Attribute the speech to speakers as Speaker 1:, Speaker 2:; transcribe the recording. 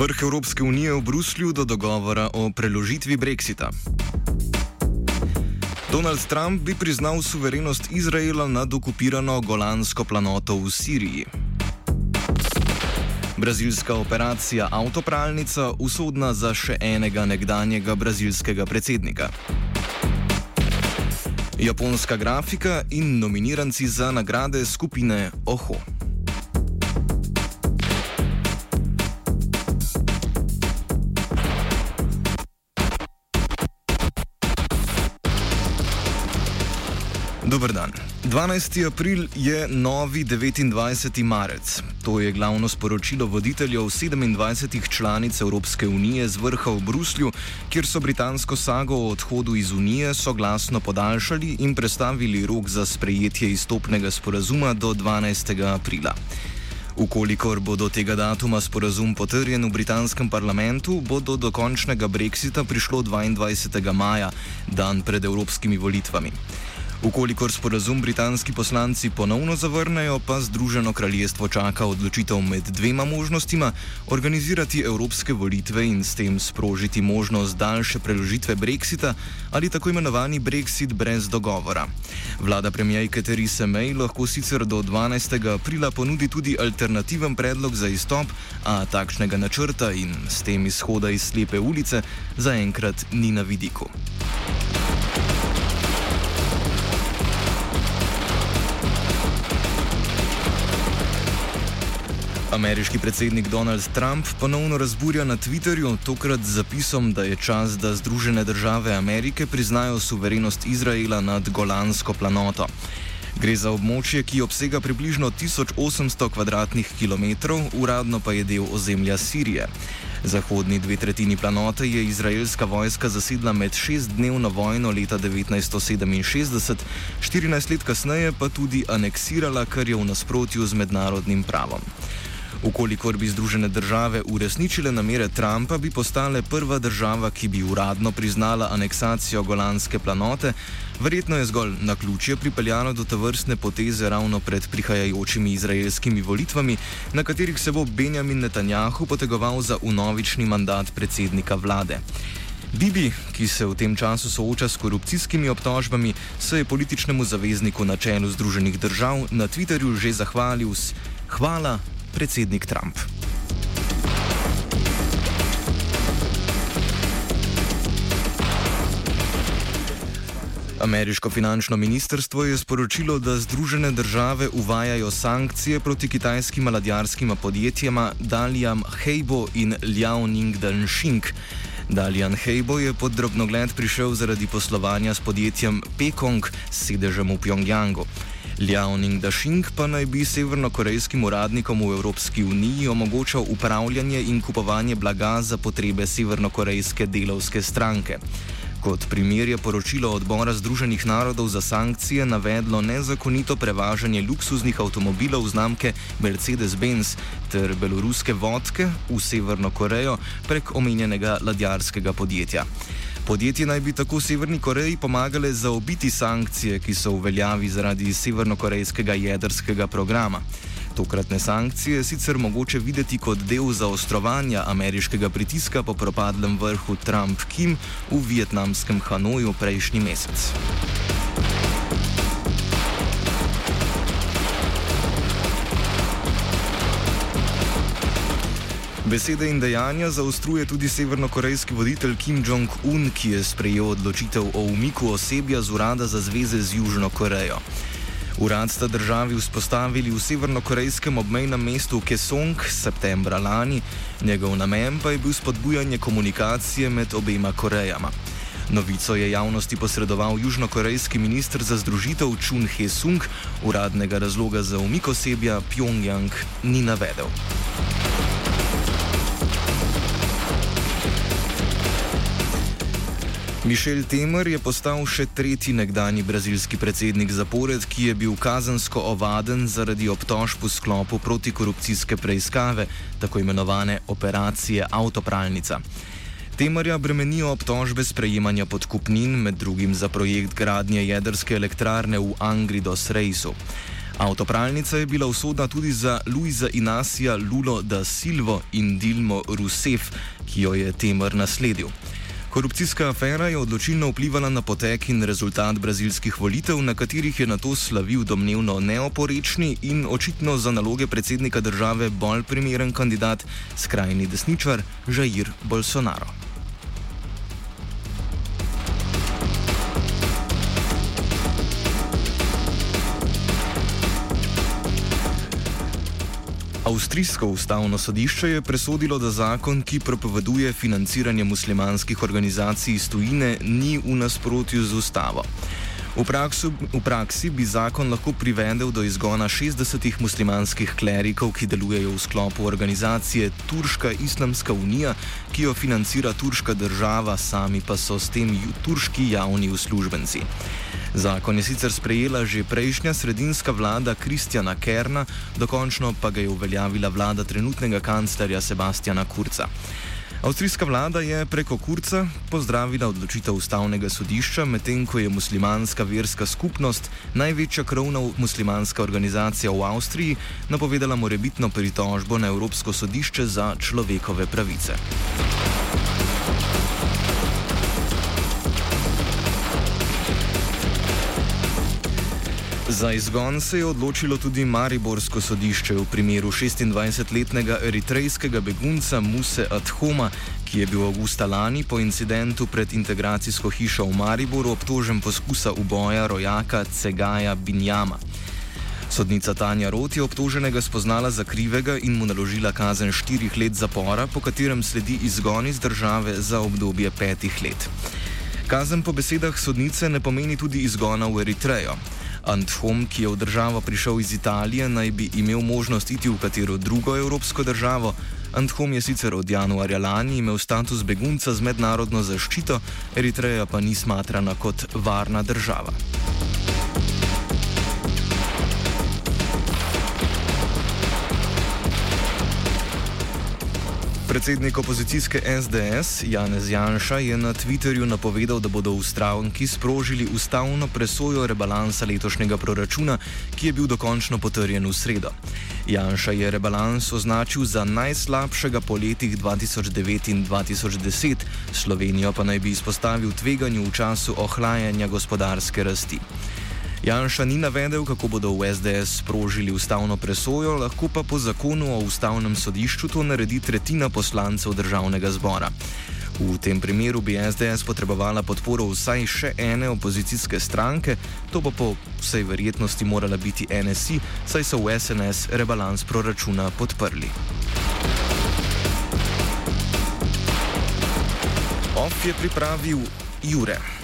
Speaker 1: Vrh Evropske unije v Bruslju do dogovora o preložitvi Brexita. Donald Trump bi priznal suverenost Izraela nad okupirano Golansko planoto v Siriji. Brazilska operacija Avtopralnica usodna za še enega nekdanjega brazilskega predsednika. Japonska grafika in nominiranci za nagrade skupine Oho. Dober dan. 12. april je novi 29. marec. To je glavno sporočilo voditeljev 27 članic Evropske unije z vrha v Bruslju, kjer so britansko sago o odhodu iz unije soglasno podaljšali in prestavili rok za sprejetje izstopnega sporazuma do 12. aprila. Ukolikor bo do tega datuma sporazum potrjen v britanskem parlamentu, bo do dokončnega brexita prišlo 22. maja, dan pred evropskimi volitvami. Ukolikor sporazum britanski poslanci ponovno zavrnejo, pa Združeno kraljestvo čaka odločitev med dvema možnostima: organizirati evropske volitve in s tem sprožiti možnost daljše preložitve brexita ali tako imenovani brexit brez dogovora. Vlada premijejke Theresa May lahko sicer do 12. aprila ponudi tudi alternativen predlog za izstop, a takšnega načrta in s tem izhoda iz slepe ulice zaenkrat ni na vidiku. Ameriški predsednik Donald Trump ponovno razburja na Twitterju, tokrat z zapisom, da je čas, da Združene države Amerike priznajo suverenost Izraela nad Golansko planoto. Gre za območje, ki obsega približno 1800 km2, uradno pa je del ozemlja Sirije. Zahodni dve tretjini planote je izraelska vojska zasedla med šestdnevno vojno leta 1967, 14 let kasneje pa tudi aneksirala, kar je v nasprotju z mednarodnim pravom. Ukolikor bi Združene države uresničile namere Trumpa, bi postale prva država, ki bi uradno priznala aneksacijo Golanske planote. Verjetno je zgolj na ključje pripeljalo do tovrstne poteze ravno pred prihajajočimi izraelskimi volitvami, na katerih se bo Benjamin Netanjahu potegoval za unovični mandat predsednika vlade. Bibi, ki se v tem času sooča s korupcijskimi obtožbami, se je političnemu zavezniku na čelu Združenih držav na Twitterju že zahvalil s hvala predsednik Trump. Ameriško finančno ministrstvo je sporočilo, da Združene države uvajajo sankcije proti kitajskim ladjarskim podjetjem Dalian Heibo in Liao Ningdan Xing. Dalian Heibo je pod drobnogled prišel zaradi poslovanja s podjetjem Pekong s sedežem v Pjongjangu. Liaoning Dašing pa naj bi severnokorejskim uradnikom v Evropski uniji omogočal upravljanje in kupovanje blaga za potrebe severnokorejske delovske stranke. Kot primer je poročilo odbora Združenih narodov za sankcije navedlo nezakonito prevažanje luksuznih avtomobilov znamke Mercedes-Benz ter beloruske vodke v Severno Korejo prek omenjenega ladjarskega podjetja. Podjetje naj bi tako Severni Koreji pomagale zaobiti sankcije, ki so v veljavi zaradi severnokorejskega jedrskega programa. Tokratne sankcije je sicer mogoče videti kot del zaostrovanja ameriškega pritiska po propadlem vrhu Trump-Kim v vietnamskem Hanoju prejšnji mesec. Besede in dejanja zaostruje tudi severnokorejski voditelj Kim Jong-un, ki je sprejel odločitev o umiku osebja z urada za zveze z Južno Korejo. Urad sta državi vzpostavili v severnokorejskem obmejnem mestu Kesong septembra lani, njegov namen pa je bil spodbujanje komunikacije med obema Korejama. Novico je javnosti posredoval južnokorejski ministr za združitev Chun He-sung, uradnega razloga za umik osebja Pyongyang ni navedel. Mišel Temer je postal še tretji nekdani brazilski predsednik zapored, ki je bil kazansko ovaden zaradi obtožb v sklopu protikorupcijske preiskave, tako imenovane operacije Avtopralnica. Temerja bremenijo obtožbe sprejemanja podkupnin, med drugim za projekt gradnje jedrske elektrarne v Angri do Srejsu. Avtopralnica je bila usodna tudi za Luisa Inacija Lulo da Silvo in Dilmo Rousseff, ki jo je Temer nasledil. Korupcijska afera je odločilno vplivala na potek in rezultat brazilskih volitev, na katerih je na to slavil domnevno neoporečni in očitno za naloge predsednika države bolj primeren kandidat, skrajni desničar Jair Bolsonaro. Avstrijsko ustavno sodišče je presodilo, da zakon, ki propoveduje financiranje muslimanskih organizacij iz tujine, ni v nasprotju z ustavo. V, praksu, v praksi bi zakon lahko privedel do izgona 60 muslimanskih klerikov, ki delujejo v sklopu organizacije Turška islamska unija, ki jo financira turška država, sami pa so s tem turški javni uslužbenci. Zakon je sicer sprejela že prejšnja sredinska vlada Kristjana Kerna, dokončno pa ga je uveljavila vlada trenutnega kanclerja Sebastiana Kurca. Avstrijska vlada je preko Kurca pozdravila odločitev ustavnega sodišča, medtem ko je muslimanska verska skupnost, največja krovna muslimanska organizacija v Avstriji, napovedala morebitno pritožbo na Evropsko sodišče za človekove pravice. Za izgon se je odločilo tudi Mariborsko sodišče v primeru 26-letnega eritrejskega begunca Muse Adhoma, ki je bil avgusta lani po incidentu pred integracijsko hišo v Mariboru obtožen poskusa uboja rojaka Cegaja Binjama. Sodnica Tanja Rot je obtoženega spoznala za krivega in mu naložila kazen štirih let zapora, po katerem sledi izgon iz države za obdobje petih let. Kazen po besedah sodnice ne pomeni tudi izgona v Eritrejo. Antfom, ki je v državo prišel iz Italije, naj bi imel možnost iti v katero drugo evropsko državo. Antfom je sicer od januarja lani imel status begunca z mednarodno zaščito, Eritreja pa ni smatrana kot varna država. Predsednik opozicijske SDS Janez Janša je na Twitterju napovedal, da bodo v stranki sprožili ustavno presojo rebalansa letošnjega proračuna, ki je bil dokončno potrjen v sredo. Janša je rebalans označil za najslabšega po letih 2009 in 2010, Slovenijo pa naj bi izpostavil tveganju v času ohlajanja gospodarske rasti. Janša ni navedel, kako bodo v SDS sprožili ustavno presojo, lahko pa po zakonu o ustavnem sodišču to naredi tretjina poslancev državnega zbora. V tem primeru bi SDS potrebovala podporo vsaj še ene opozicijske stranke, to pa po vsej verjetnosti morala biti NSI, saj so v SNS rebalans proračuna podprli. OF je pripravil Jure.